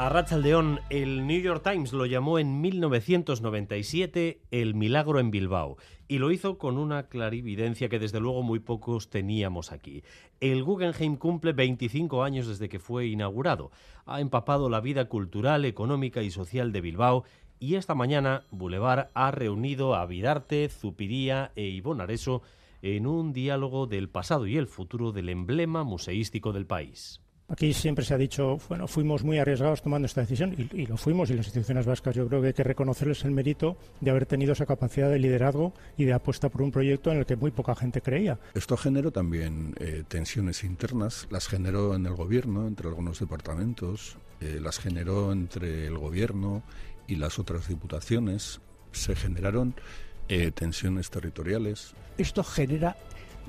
A Rachaldeón, el New York Times lo llamó en 1997 el milagro en Bilbao y lo hizo con una clarividencia que desde luego muy pocos teníamos aquí. El Guggenheim cumple 25 años desde que fue inaugurado. Ha empapado la vida cultural, económica y social de Bilbao y esta mañana Boulevard ha reunido a Vidarte, Zupiría e Ivón Areso en un diálogo del pasado y el futuro del emblema museístico del país. Aquí siempre se ha dicho, bueno, fuimos muy arriesgados tomando esta decisión y, y, lo fuimos y las instituciones vascas yo creo que hay que reconocerles el mérito de haber tenido esa capacidad de liderazgo y de apuesta por un proyecto en el que muy poca gente creía. Esto generó también eh, tensiones internas, las generó en el gobierno, entre algunos departamentos, eh, las generó entre el gobierno y las otras diputaciones, se generaron eh, tensiones territoriales. Esto genera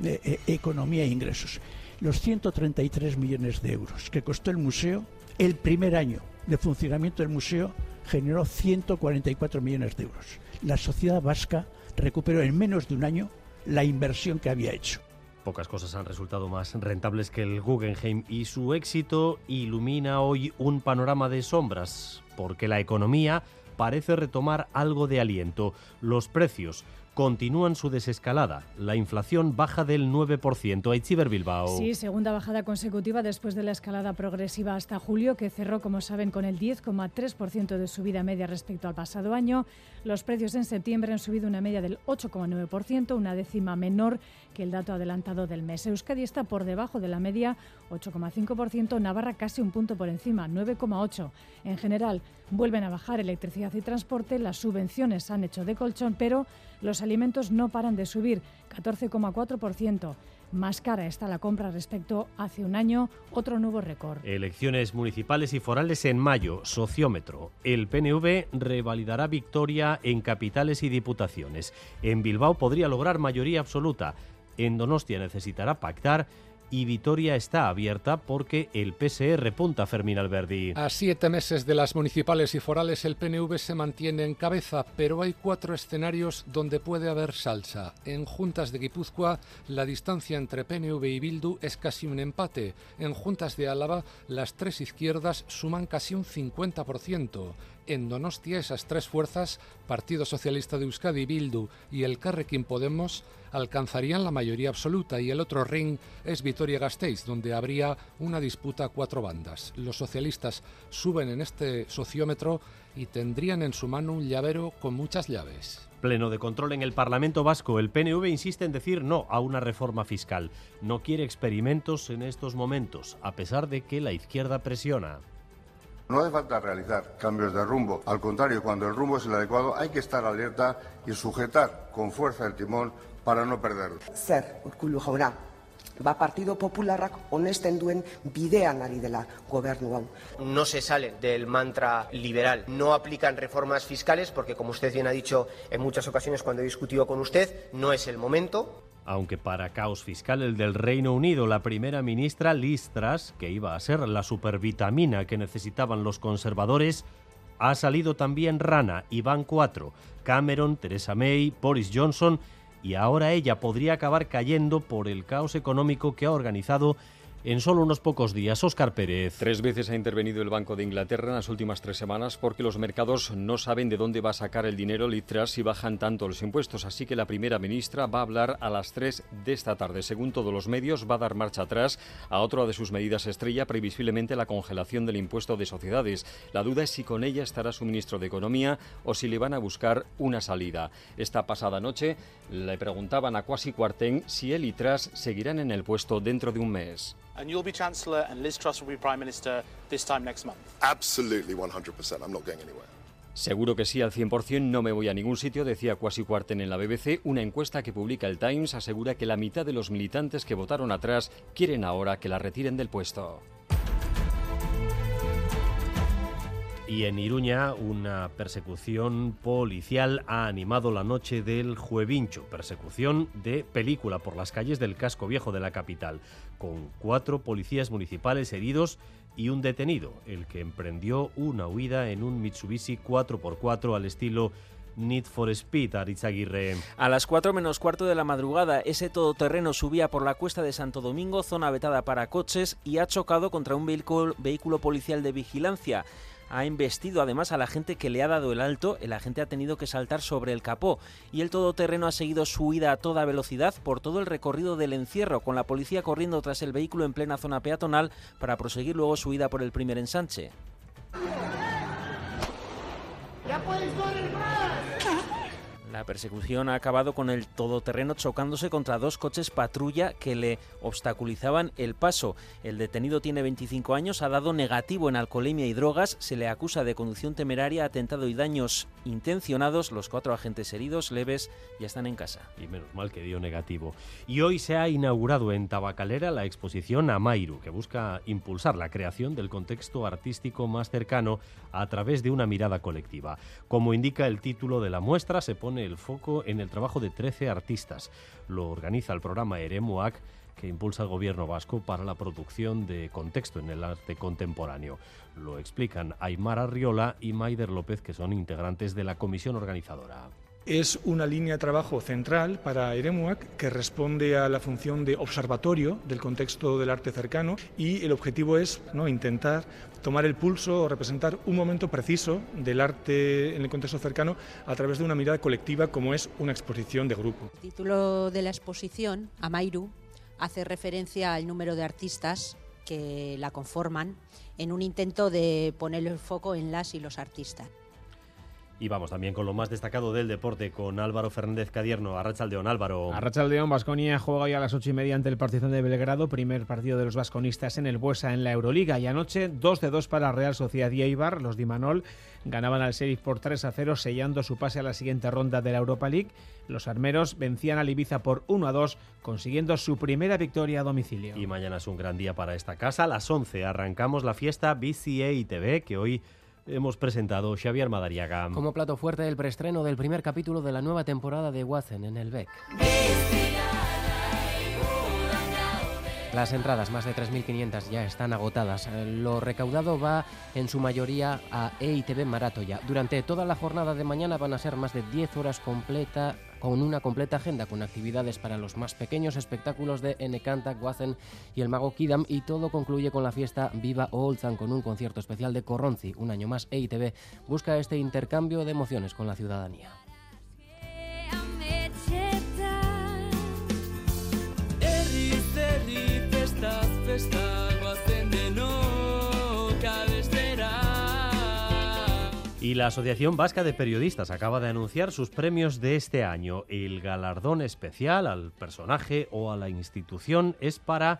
eh, economía e ingresos los 133 millones de euros que costó el museo, el primer año de funcionamiento del museo generó 144 millones de euros. La sociedad vasca recuperó en menos de un año la inversión que había hecho. Pocas cosas han resultado más rentables que el Guggenheim y su éxito ilumina hoy un panorama de sombras, porque la economía parece retomar algo de aliento. Los precios continúan su desescalada. La inflación baja del 9%. Aichiber Bilbao. Sí, segunda bajada consecutiva después de la escalada progresiva hasta julio, que cerró, como saben, con el 10,3% de subida media respecto al pasado año. Los precios en septiembre han subido una media del 8,9%, una décima menor que el dato adelantado del mes. Euskadi está por debajo de la media, 8,5%, Navarra casi un punto por encima, 9,8%. En general, vuelven a bajar electricidad y transporte, las subvenciones han hecho de colchón, pero los alimentos no paran de subir, 14,4%. Más cara está la compra respecto hace un año, otro nuevo récord. Elecciones municipales y forales en mayo, sociómetro. El PNV revalidará victoria en capitales y diputaciones. En Bilbao podría lograr mayoría absoluta. En Donostia necesitará pactar y Vitoria está abierta porque el PSR punta Fermín Alberdi. A siete meses de las municipales y forales el PNV se mantiene en cabeza, pero hay cuatro escenarios donde puede haber salsa. En Juntas de Guipúzcoa la distancia entre PNV y Bildu es casi un empate. En Juntas de Álava las tres izquierdas suman casi un 50%. En Donostia esas tres fuerzas, Partido Socialista de Euskadi, Bildu y el Carrequín Podemos, alcanzarían la mayoría absoluta y el otro ring es Vitoria-Gasteiz, donde habría una disputa a cuatro bandas. Los socialistas suben en este sociómetro y tendrían en su mano un llavero con muchas llaves. Pleno de control en el Parlamento Vasco. El PNV insiste en decir no a una reforma fiscal. No quiere experimentos en estos momentos, a pesar de que la izquierda presiona. No hace falta realizar cambios de rumbo. Al contrario, cuando el rumbo es el adecuado, hay que estar alerta y sujetar con fuerza el timón para no perderlo. Zer, Urkullu jauna, ba Partido Popularrak honesten duen bidean ari dela gobernu hau. No se sale del mantra liberal. No aplican reformas fiscales porque, como usted bien ha dicho en muchas ocasiones cuando he discutido con usted, no es el momento. Aunque para caos fiscal el del Reino Unido, la primera ministra Liz Truss, que iba a ser la supervitamina que necesitaban los conservadores, ha salido también Rana, Iván IV, Cameron, Theresa May, Boris Johnson y ahora ella podría acabar cayendo por el caos económico que ha organizado en solo unos pocos días. Óscar Pérez. Tres veces ha intervenido el Banco de Inglaterra en las últimas tres semanas porque los mercados no saben de dónde va a sacar el dinero litras si bajan tanto los impuestos. Así que la primera ministra va a hablar a las tres de esta tarde. Según todos los medios, va a dar marcha atrás a otra de sus medidas estrella, previsiblemente la congelación del impuesto de sociedades. La duda es si con ella estará su ministro de Economía o si le van a buscar una salida. Esta pasada noche le preguntaban a Kwasi Kwarteng si él y Truss seguirán en el puesto dentro de un mes. And you'll be Chancellor and Liz Truss will be Prime Minister this time next month? Absolutely 100%. I'm not going anywhere. Seguro que sí, al 100% no me voy a ningún sitio, decía Kwasi Kwarteng en la BBC. Una encuesta que publica el Times asegura que la mitad de los militantes que votaron atrás quieren ahora que la retiren del puesto. Y en Iruña, una persecución policial ha animado la noche del Juevincho, persecución de película por las calles del casco viejo de la capital, con cuatro policías municipales heridos y un detenido, el que emprendió una huida en un Mitsubishi 4x4 al estilo Need for Speed, Aritzaguirre. A las 4 menos cuarto de la madrugada, ese todoterreno subía por la cuesta de Santo Domingo, zona vetada para coches, y ha chocado contra un vehículo, vehículo policial de vigilancia ha embestido además a la gente que le ha dado el alto, el agente ha tenido que saltar sobre el capó y el todoterreno ha seguido su huida a toda velocidad por todo el recorrido del encierro, con la policía corriendo tras el vehículo en plena zona peatonal para proseguir luego su huida por el primer ensanche. ¡Ya más! La persecución ha acabado con el todoterreno chocándose contra dos coches patrulla que le obstaculizaban el paso. El detenido tiene 25 años, ha dado negativo en alcoholemia y drogas, se le acusa de conducción temeraria, atentado y daños intencionados. Los cuatro agentes heridos leves ya están en casa. Y menos mal que dio negativo. Y hoy se ha inaugurado en Tabacalera la exposición Amairu, que busca impulsar la creación del contexto artístico más cercano a través de una mirada colectiva. Como indica el título de la muestra, se pone el foco en el trabajo de 13 artistas. Lo organiza el programa Eremuac que impulsa el gobierno vasco para la producción de contexto en el arte contemporáneo. Lo explican Aymar Arriola y Maider López, que son integrantes de la comisión organizadora. Es una línea de trabajo central para Eremuac que responde a la función de observatorio del contexto del arte cercano y el objetivo es ¿no? intentar tomar el pulso o representar un momento preciso del arte en el contexto cercano a través de una mirada colectiva como es una exposición de grupo. El título de la exposición, Amairu, hace referencia al número de artistas que la conforman en un intento de poner el foco en las y los artistas. Y vamos también con lo más destacado del deporte, con Álvaro Fernández Cadierno. Arrachaldeón, Álvaro. Arrachaldeón, Basconia juega hoy a las ocho y media ante el Partizan de Belgrado, primer partido de los vasconistas en el Buesa en la Euroliga. Y anoche, 2 de 2 para Real Sociedad y Eibar. Los Dimanol ganaban al Sheriff por 3 a 0, sellando su pase a la siguiente ronda de la Europa League. Los armeros vencían al Ibiza por 1 a 2, consiguiendo su primera victoria a domicilio. Y mañana es un gran día para esta casa. A las 11 arrancamos la fiesta BCA TV, que hoy hemos presentado Xavier Madariaga. Como plato fuerte el preestreno del primer capítulo de la nueva temporada de Watson en el BEC. Las entradas, más de 3.500, ya están agotadas. Lo recaudado va en su mayoría a EITB Maratoya. Durante toda la jornada de mañana van a ser más de 10 horas completa, con una completa agenda con actividades para los más pequeños, espectáculos de Enecanta, Guazen y el mago Kidam y todo concluye con la fiesta Viva Olzan con un concierto especial de Corronzi. Un año más EITB busca este intercambio de emociones con la ciudadanía. Y la Asociación Vasca de Periodistas acaba de anunciar sus premios de este año. El galardón especial al personaje o a la institución es para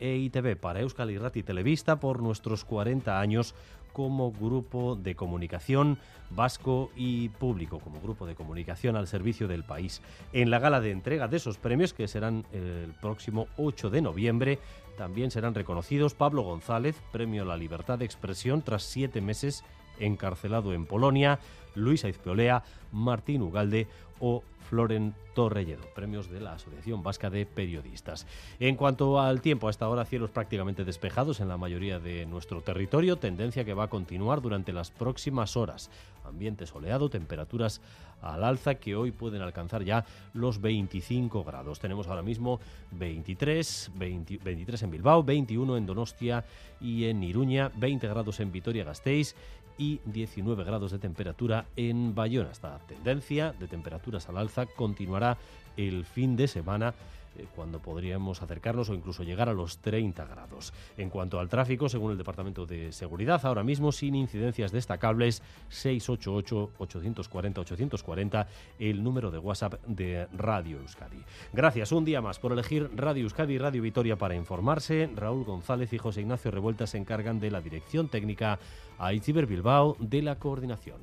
EITB, para Euskal Irrati Televista, por nuestros 40 años como grupo de comunicación vasco y público, como grupo de comunicación al servicio del país. En la gala de entrega de esos premios, que serán el próximo 8 de noviembre, también serán reconocidos Pablo González, Premio a la Libertad de Expresión tras siete meses encarcelado en Polonia, Luis Aizpeolea, Martín Ugalde o Floren Torrelledo, premios de la Asociación Vasca de Periodistas. En cuanto al tiempo, hasta ahora cielos prácticamente despejados en la mayoría de nuestro territorio, tendencia que va a continuar durante las próximas horas. Ambiente soleado, temperaturas al alza que hoy pueden alcanzar ya los 25 grados. Tenemos ahora mismo 23, 23 en Bilbao, 21 en Donostia y en Iruña, 20 grados en Vitoria-Gasteiz y 19 grados de temperatura en Bayona. Esta tendencia de temperaturas al alza continuará el fin de semana eh, cuando podríamos acercarnos o incluso llegar a los 30 grados. En cuanto al tráfico, según el Departamento de Seguridad, ahora mismo sin incidencias destacables, 688-840-840, el número de WhatsApp de Radio Euskadi. Gracias un día más por elegir Radio Euskadi y Radio Vitoria para informarse. Raúl González y José Ignacio Revuelta se encargan de la dirección técnica, a Itziber Bilbao de la coordinación.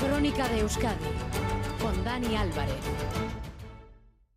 Crónica de Euskadi con Dani Álvarez.